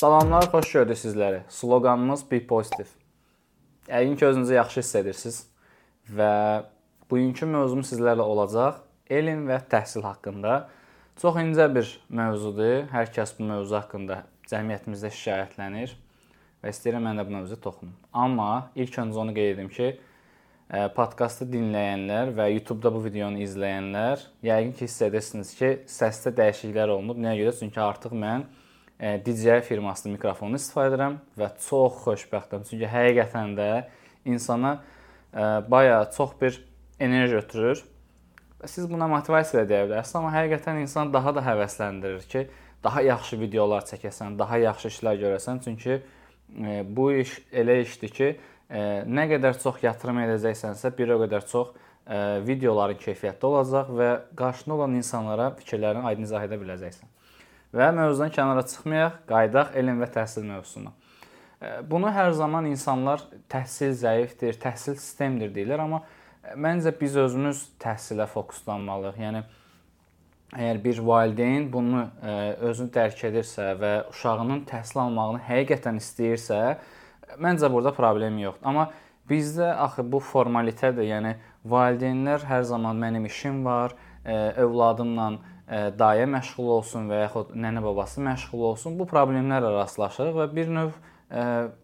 Salamlar, xoş gördük sizləri. Sloqanımız Be Positive. Yəqin ki, özünüzü yaxşı hiss edirsiniz və bugünkü mövzum sizlərlə olacaq elm və təhsil haqqında. Çox incə bir mövzudur. Hər kəs bu mövzu haqqında cəmiyyətimizdə şikayətlənir və istəyirəm mən də bu mövzuya toxunum. Amma ilk öncə onu qeyd edim ki, e, podkastı dinləyənlər və YouTube-da bu videonu izləyənlər yəqin ki, hiss edirsiniz ki, səsdə dəyişikliklər olunub. Nəyə görə? Çünki artıq mən DJI firmasının mikrofonunu istifadə edirəm və çox xoşbəxtəm. Çünki həqiqətən də insana baya çox bir enerji ötürür. Siz buna motivasiya deyə bilərsiniz, amma həqiqətən insan daha da həvəsləndirir ki, daha yaxşı videolar çəkəsən, daha yaxşı işlər görəsən. Çünki bu iş elə işdir ki, nə qədər çox yatırım edəcəksənsə, bir o qədər çox videoların keyfiyyətli olacaq və qarşında olan insanlara fikirlərini aydın izah edə biləcəksən. Və mövzudan kənara çıxmayaq, qayıdaq elm və təhsil mövzusuna. Bunu hər zaman insanlar təhsil zəifdir, təhsil sistemdir deyirlər, amma məncə biz özümüz təhsilə fokuslanmalıyıq. Yəni əgər bir valideyn bunu özünü dərk edirsə və uşağının təhsil almağını həqiqətən istəyirsə, məncə burada problem yoxdur. Amma bizdə axı bu formalitetdir. Yəni valideynlər hər zaman mənim işim var, övladımla dayə məşğul olsun və yaxud nənə babası məşğul olsun, bu problemlərlə rastlaşırıq və bir növ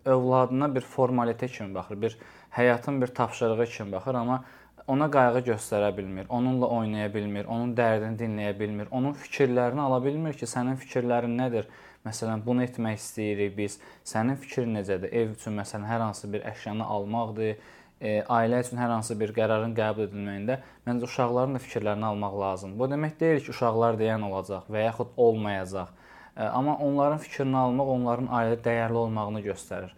övladına bir formalitet kimi baxır, bir həyatın bir tapşırığı kimi baxır, amma ona qayğı göstərə bilmir, onunla oynaya bilmir, onun dərdini dinləyə bilmir, onun fikirlərini ala bilmir ki, sənin fikirlərin nədir? Məsələn, bunu etmək istəyirik biz. Sənin fikrin necədir? Ev üçün məsələn hər hansı bir əşyanı almaqdır, e, ailə üçün hər hansı bir qərarın qəbul edilməyində məncə uşaqların da fikirlərini almaq lazımdır. Bu demək deyil ki, uşaqlar deyən olacaq və yaxud olmayacaq. E, amma onların fikrini almaq onların ailədə dəyərli olmağını göstərir.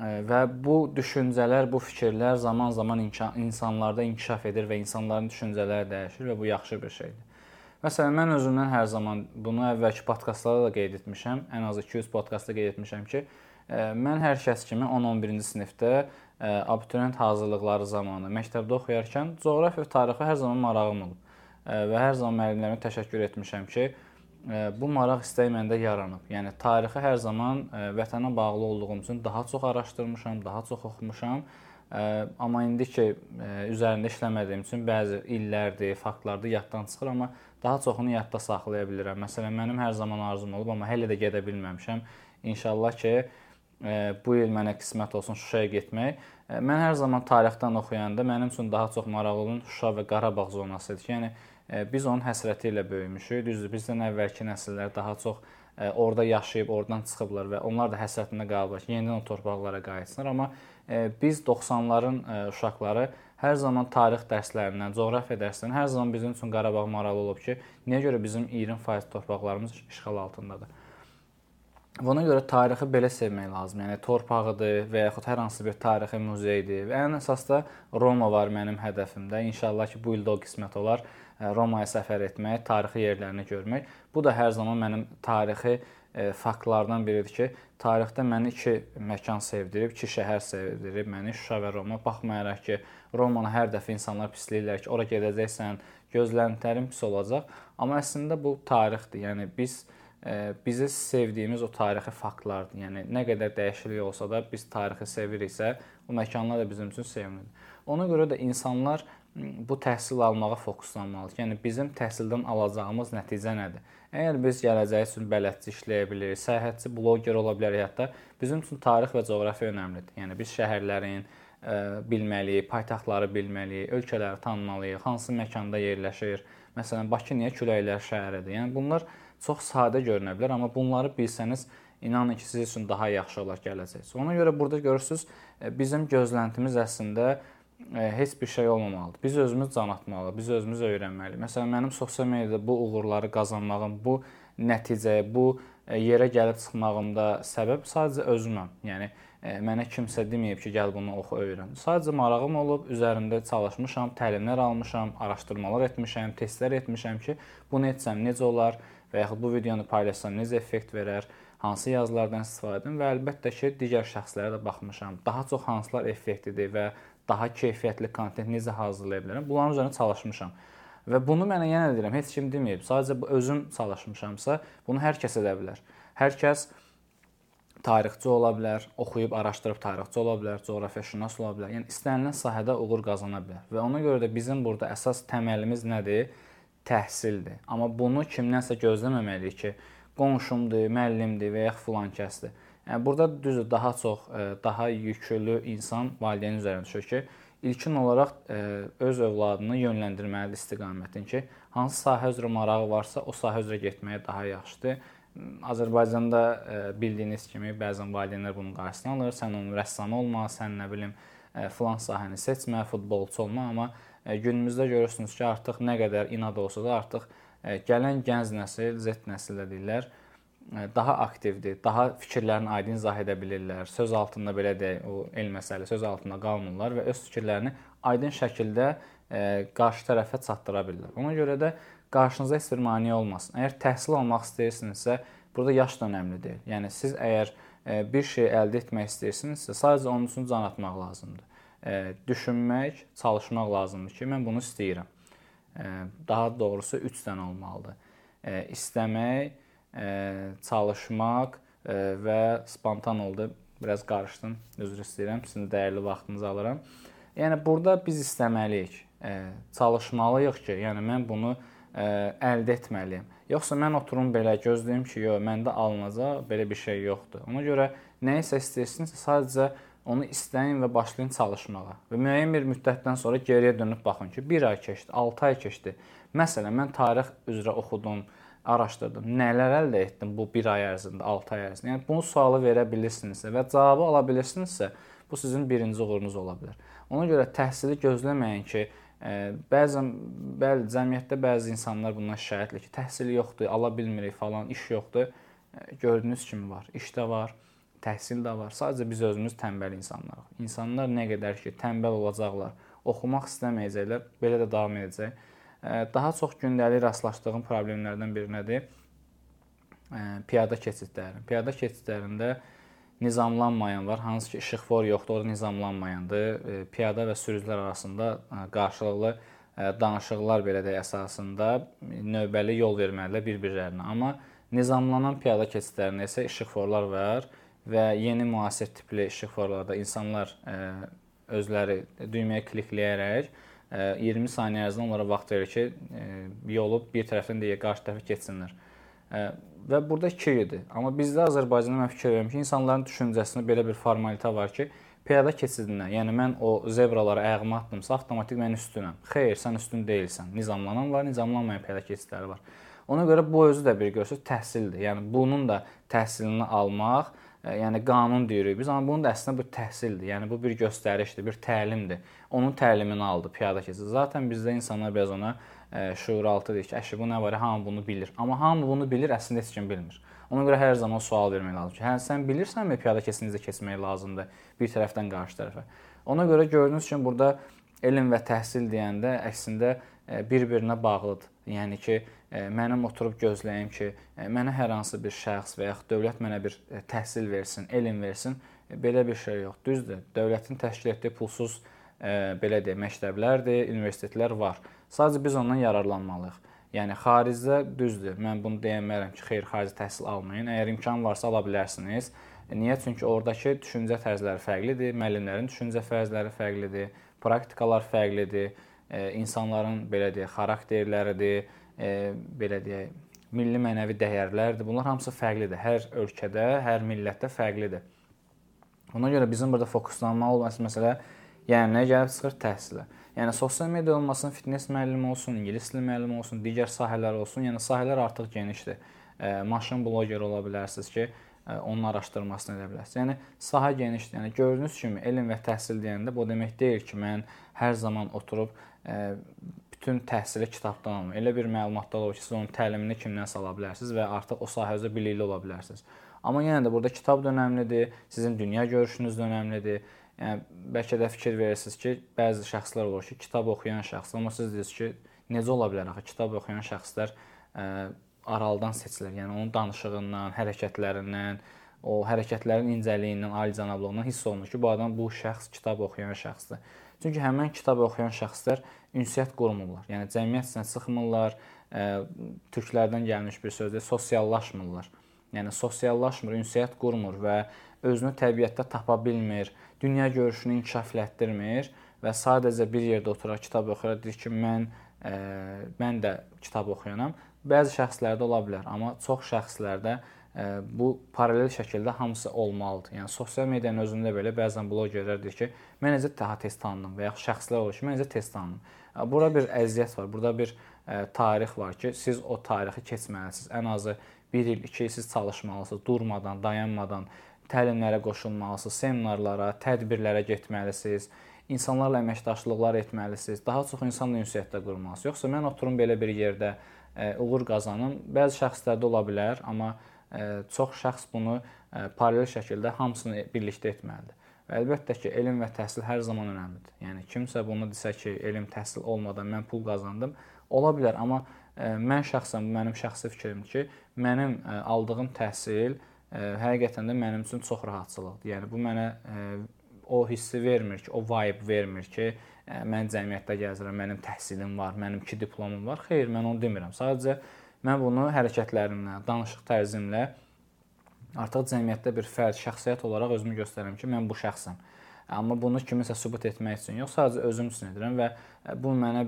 E, və bu düşüncələr, bu fikirlər zaman-zaman insanlarda inkişaf edir və insanların düşüncələri dəyişir və bu yaxşı bir şeydir. Məsələn, mən özümdən hər zaman bunu əvvəlki podkastlarda da qeyd etmişəm. Ən az 200 podkastda qeyd etmişəm ki, mən hər kəs kimi 10-11-ci sinifdə abituriyent hazırlıqları zamanı məktəbdə oxuyarkən coğrafiya və tarixə hər zaman marağım olub. Və hər zaman müəllimlərimə təşəkkür etmişəm ki, bu maraq istəyi məndə yaranıb. Yəni tarixi hər zaman vətənə bağlı olduğum üçün daha çox araşdırmışam, daha çox oxumuşam. Amma indi ki üzərində işləmədiyim üçün bəzi illərdir, faktlardır yaddan çıxır, amma daha çoxunu yadda saxlaya bilirəm. Məsələn, mənim hər zaman arzum olub, amma hələ də gedə bilməmişəm. İnşallah ki bu il mənə qismət olsun Şuşaya getmək. Mən hər zaman tarixdən oxuyanda mənim üçün daha çox maraqlı olan Şuşa və Qarabağ zonası idi yəni biz onun həsrəti ilə böyümüşük. Düzdür, bizdən əvvəlki nəsillər daha çox orada yaşayıb, oradan çıxıblar və onlar da həsrətində qalıblar ki, yenidən o torpaqlara qayıtsınlar. Amma biz 90-ların uşaqları hər zaman tarix dərslərindən, coğrafiya dərslərindən hər zaman bizim üçün Qarabağ maraqlı olub ki, niyə görə bizim 20% torpaqlarımız işğal altındadır. Buna görə tarixi belə sevmək lazımdır. Yəni torpağıdır və yaxud hər hansı bir tarixi muzeydir. Və ən əsas da Roma var mənim hədəfimdə. İnşallah ki, bu ildə o qismət olar. Romaya səfər etmək, tarixi yerlərini görmək. Bu da hər zaman mənim tarixi e, faktlardan biridir ki, tarixdə məni iki məkan sevdirib, iki şəhər sevdirib məni, Şuşa və Roma. Baxmayaraq ki, Romanı hər dəfə insanlar pisləyirlər ki, ora gedəcəksən, gözləntilərin pis olacaq. Amma əslində bu tarixdir. Yəni biz bizi sevdiyimiz o tarixi faktlardır. Yəni nə qədər dəyişiklik olsa da biz tarixi seviriksə, o məkanlar da bizim üçün sevimlidir. Ona görə də insanlar bu təhsil almağa fokuslanmalıdır. Yəni bizim təhsildən alacağımız nəticə nədir? Əgər biz gələcəyi üçün bələdçi işləyə bilirik, səyahətçi, bloger ola bilərik hətta, bizim üçün tarix və coğrafiya önəmlidir. Yəni biz şəhərlərin ə, bilməliyik, paytaxtları bilməliyik, ölkələri tanımalıyıq, hansı məkanda yerləşir. Məsələn, Bakı niyə küləklər şəhəridir? Yəni bunlar çox sadə görünə bilər, amma bunları bilsəniz inanın ki, sizin üçün daha yaxşı olar gələcək. Ona görə burada görürsüz, e, bizim gözləntimiz əslində e, heç bir şey olmamalıdır. Biz özümüz can atmalıyıq, biz özümüz öyrənməliyik. Məsələn, mənim sosial mediada bu uğurları qazanmağım, bu nəticəyə, bu e, yerə gəlib çıxmağımda səbəb sadəcə özüməm. Yəni mənə kimsə deməyib ki, gəl bunu oxu, öyrən. Sadəcə marağım olub, üzərində çalışmışam, təlimlər almışam, araşdırmalar etmişəm, testlər etmişəm ki, bunu etsəm necə olar? və yaxud bu videonu paylaşsam necə effekt verər, hansı yazılardan istifadə edim və əlbəttə ki, digər şəxslərə də baxmışam. Daha çox hansılar effektivdir və daha keyfiyyətli kontent necə hazırlaya bilərəm? Bunların üzərində çalışmışam. Və bunu mənə yenə deyirəm, heç kim deməyib. Sadəcə özüm çalışmışamsa, bunu hər kəs edə bilər. Hər kəs tarixçi ola bilər, oxuyub araşdırıb tarixçi ola bilər, coğrafiyaşünas ola bilər. Yəni istənilən sahədə uğur qazana bilər. Və ona görə də bizim burada əsas təməlimiz nədir? Təhsildir. Amma bunu kimdənsə gözləməməliyik ki, qonşumdur, müəllimdir və ya filan kəsdir. Yəni burada düzdür, daha çox e, daha yüklü insan valideyn üzərinə düşür ki, ilkin olaraq e, öz övladını yönləndirməlidir istiqamətin ki, hansı sahə üzrə marağı varsa, o sahə üzrə getməyə daha yaxşıdır Azərbaycanda e, bildiyiniz kimi bəzən valideynlər bunun qarşısını alır. Sən onun rəssamı olma, sən nə bilim e, filan sahəni seçmə, futbolçu olma, amma e, günümüzdə görürsünüz ki, artıq nə qədər inad olsa da artıq gələn gənc nəsil, Z nəsil də deyirlər, daha aktivdir, daha fikirlərini aydın izah edə bilirlər. Söz altında belə deyək, o elm məsələ söz altında qalmırlar və öz fikirlərini aydın şəkildə qarşı tərəfə çatdıra bilirlər. Ona görə də qarşınıza heç bir maneə olmasın. Əgər təhsil almaq istəyirsinizsə, burada yaş da önəmli deyil. Yəni siz əgər e, bir şey əldə etmək istəyirsinizsə, sadəcə onun üçün can atmaq lazımdır. E, düşünmək, çalışmaq lazımdır ki, mən bunu istəyirəm. E, daha doğrusu 3 dənə olmalıdır. İstəmək, çalışmaq və spontan oldu. Biraz qarışdım. Üzr istəyirəm. Sizin dəyərli vaxtınızı alıram. Yəni burada biz istəməliyik, çalışmalıyıq ki, yəni mən bunu ə, əldə etməliyəm. Yoxsa mən oturum belə gözləyim ki, yox, məndə alınacaq, belə bir şey yoxdur. Ona görə nə isə istəyirsinizsə sadəcə onu istəyin və başlayın çalışmağa. Və müəyyən bir müddətdən sonra geriyə dönüb baxın ki, 1 ay keçdi, 6 ay keçdi. Məsələn, mən tarix üzrə oxudum, araşdırdım. Nələr əldə etdim bu 1 ay ərzində, 6 ay ərzində? Yəni bunu sualı verə bilirsinizsə və cavabı ala bilirsinizsə, bu sizin birinci uğurunuz ola bilər. Ona görə təhsili gözləməyin ki, Bəzən bəli, cəmiyyətdə bəzi insanlar bundan şikayətli ki, təhsil yoxdur, ala bilmirik falan, iş yoxdur. Gördüyünüz kimi var. İş də var, təhsil də var. Sadəcə biz özümüz tənbəl insanlarıq. İnsanlar nə qədər ki, tənbəl olacaqlar, oxumaq istəməyəcəklər, belə də davam edəcək. Daha çox gündəlik rastlaşdığım problemlərdən biri nədir? Piyada keçidləri. Piyada keçidlərində nizamlanmayan var. Hansı ki, işıqfor yoxdur, o da nizamlanmayandır. E, piyada və sürücülər arasında e, qarşılıqlı e, danışıqlar belə də əsasında növbəli yol verməlidirlər bir-birlərinə. Amma nizamlanan piyada keçidlərində isə işıqforlar var və yeni müasir tipli işıqforlarda insanlar özləri düyməyə klikləyərək 20 saniyə ərzində onlara vaxt verir ki, yolu bir tərəfdən deyə qarşı tərəfə keçsinlər və burada 2 idi. Amma bizdə Azərbaycanda mən fikir verirəm ki, insanların düşüncəsində belə bir formalite var ki, piyada keçidinə, yəni mən o zebralara ayağımı atdımsa, avtomatik mən üstünəm. Xeyr, sən üstün deyilsən. Nizamlanan var, nizamlanmayan piyada keçidləri var. Ona görə bu özü də bir göstər təhsildir. Yəni bunun da təhsilini almaq, yəni qanun deyirik biz, amma bunun da əslində bu təhsildir. Yəni bu bir göstərişdir, bir təlimdir. Onun təlimini aldı piyada keçid. Zaten bizdə insanlar biraz ona şuuraltı deyir ki, əşi bu nə var, hamı bunu bilir. Amma hamı bunu bilir, əslində heç kim bilmir. Ona görə hər zaman sual vermək lazımdır ki, hə sən bilirsənmi piyada keçidinizdə keçmək lazımdır bir tərəfdən qarşı tərəfə. Ona görə gördüyünüz kimi burada elm və təhsil deyəndə əslində bir-birinə bağlıdır. Yəni ki, mənim oturub gözləyim ki, mənə hər hansı bir şəxs və yaxud dövlət mənə bir təhsil versin, elm versin, belə bir şey yox. Düzdür, dövlətin təşkil etdiyi pulsuz belə deyək, məktəblərdir, universitetlər var. Sadəcə biz ondan yararlanmalıyıq. Yəni xaricdə düzdür. Mən bunu deyəmərəm ki, xeyr, xarici təhsil almayın. Əgər imkan varsa ala bilərsiniz. Niyə? Çünki oradakı düşüncə tərzləri fərqlidir, müəllimlərin düşüncə tərzləri fərqlidir, praktikalar fərqlidir, e, insanların belə deyək, xarakterləridir, e, belə deyək, milli mənəvi dəyərlərdir. Bunlar hamısı fərqlidir. Hər ölkədə, hər millətdə fərqlidir. Ona görə bizim burada fokuslanmalı olan məsələ yəni nə gəlib çıxır təhsilə. Yəni sosial media olmasın, fitness müəllimi olsun, ingilis dili müəllimi olsun, digər sahələr olsun. Yəni sahələr artıq genişdir. E, maşın bloger ola bilərsiniz ki, e, onun araşdırmasını edə bilərsiniz. Yəni sahə genişdir. Yəni gördüyünüz kimi elm və təhsil deyəndə bu demək deyil ki, mən hər zaman oturub e, bütün təhsili kitabdan almıram. Elə bir məlumatlar olur ki, siz onun təlimini kimdənsə ala bilərsiniz və artıq o sahədə bilikli ola bilərsiniz. Amma yenə də burada kitab da önəmlidir, sizin dünya görüşünüz də önəmlidir. Yəni bəlkə də fikir verirsiniz ki, bəzi şəxslər olur ki, kitab oxuyan şəxslər, amma siz deyirsiniz ki, necə ola bilər axı kitab oxuyan şəxslər ə, aralıdan seçilir. Yəni onun danışığından, hərəkətlərindən, o hərəkətlərin incəliyindən, alicənablığından hiss olunur ki, bu adam bu şəxs kitab oxuyan şəxsdir. Çünki həmin kitab oxuyan şəxslər ünsiyyət qurmurlar. Yəni cəmiyyət içinə çıxmırlar, ə, türklərdən gəlmiş bir sözdür, sosiallaşmırlar. Yəni sosiallaşmır, ünsiyyət qurmur və özünü təbiətdə tapa bilmir, dünya görüşünü inkişaf etdirmir və sadəcə bir yerdə oturaraq kitab oxuyur, deyir ki, mən ə, mən də kitab oxuyanam. Bəzi şəxslərdə ola bilər, amma çox şəxslərdə ə, bu paralel şəkildə hamısı olmalıdır. Yəni sosial medianın özündə belə bəzən bloqerlər deyir ki, mən necə daha tez tanındım və ya şəxslər olur ki, mən necə tez tanındım. Burada bir əziyyət var, burada bir ə, tarix var ki, siz o tarixi keçməlisiniz. Ən azı 1 il, 2 il siz çalışmalısınız, durmadan, dayanmadan təlimlərə qoşulmalısınız, seminarlara, tədbirlərə getməlisiniz, insanlarla əməkdaşlıqlar etməlisiniz, daha çox insanla ünsiyyətdə qurmalısınız. Yoxsa mən oturum belə bir yerdə ə, uğur qazanım. Bəzi şəxslərdə ola bilər, amma ə, çox şəxs bunu ə, paralel şəkildə hamısını birlikdə etməlidir. Və əlbəttə ki, elm və təhsil hər zaman əhəmiylidir. Yəni kimsə bunu desə ki, elm, təhsil olmadan mən pul qazandım, ola bilər, amma ə, mən şəxsən mənim şəxsi fikrimdir ki, mənim ə, aldığım təhsil ə, həqiqətən də mənim üçün çox rahatçılıqdır. Yəni bu mənə o hissi vermir ki, o vibe vermir ki, mən cəmiyyətdə gəzirəm, mənim təhsilim var, mənim 2 diplomum var. Xeyr, mən onu demirəm. Sadəcə mən bunu hərəkətlərimlə, danışıq tərzimlə artıq cəmiyyətdə bir fərd, şəxsiyyət olaraq özümü göstərirəm ki, mən bu şəxsəm. Amma bunu kiminsə sübut etmək üçün yox, sadəcə özüm üçün edirəm və e, bu mənə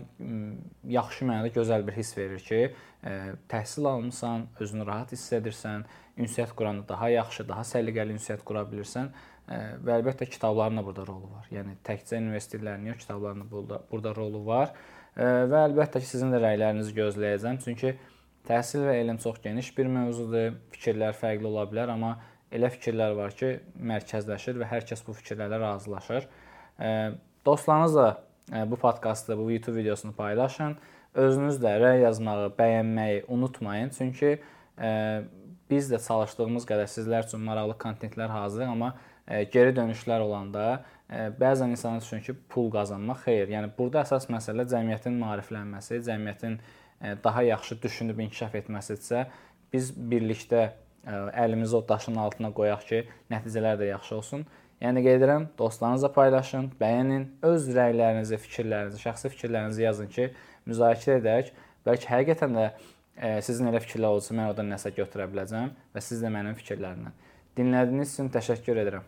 yaxşı mənada gözəl bir hiss verir ki, e, təhsil almısan, özünü rahat hiss edirsən, ünsiyyət quranda daha yaxşı, daha səliqəli ünsiyyət qura bilirsən e, və əlbəttə kitabların da burada rolu var. Yəni təkcə universitetlərin yox, kitabların da burada burada rolu var. Və əlbəttə ki, sizin də rəylərinizi gözləyəcəm. Çünki Təhsil və elm çox geniş bir mövzudur. Fikirlər fərqli ola bilər, amma elə fikirlər var ki, mərkəzləşir və hər kəs bu fikirlərlə razılaşır. Dostlarınızla bu podkastı, bu YouTube videosunu paylaşın. Özünüz də rəy yazmağı, bəyənməyi unutmayın. Çünki biz də çalışdığımız qədər sizlər üçün maraqlı kontentlər hazırlayırıq, amma geri dönüşlər olanda bəzən insanlar düşünür ki, pul qazanmaq xeyir. Yəni burada əsas məsələ cəmiyyətin maariflənməsi, cəmiyyətin daha yaxşı düşünüb inkişaf etməsidirsə, biz birlikdə əlimizi o daşın altına qoyaq ki, nəticələr də yaxşı olsun. Yəni qeyd edirəm, dostlarınızla paylaşın, bəyənin, öz rəylərinizi, fikirlərinizi, şəxsi fikirlərinizi yazın ki, müzakirə edək. Bəlkə həqiqətən də sizin elə fikirlər olsa, mən oradan nəsə götürə biləcəm və siz də mənim fikirlərimdən. Dinlədiyiniz üçün təşəkkür edirəm.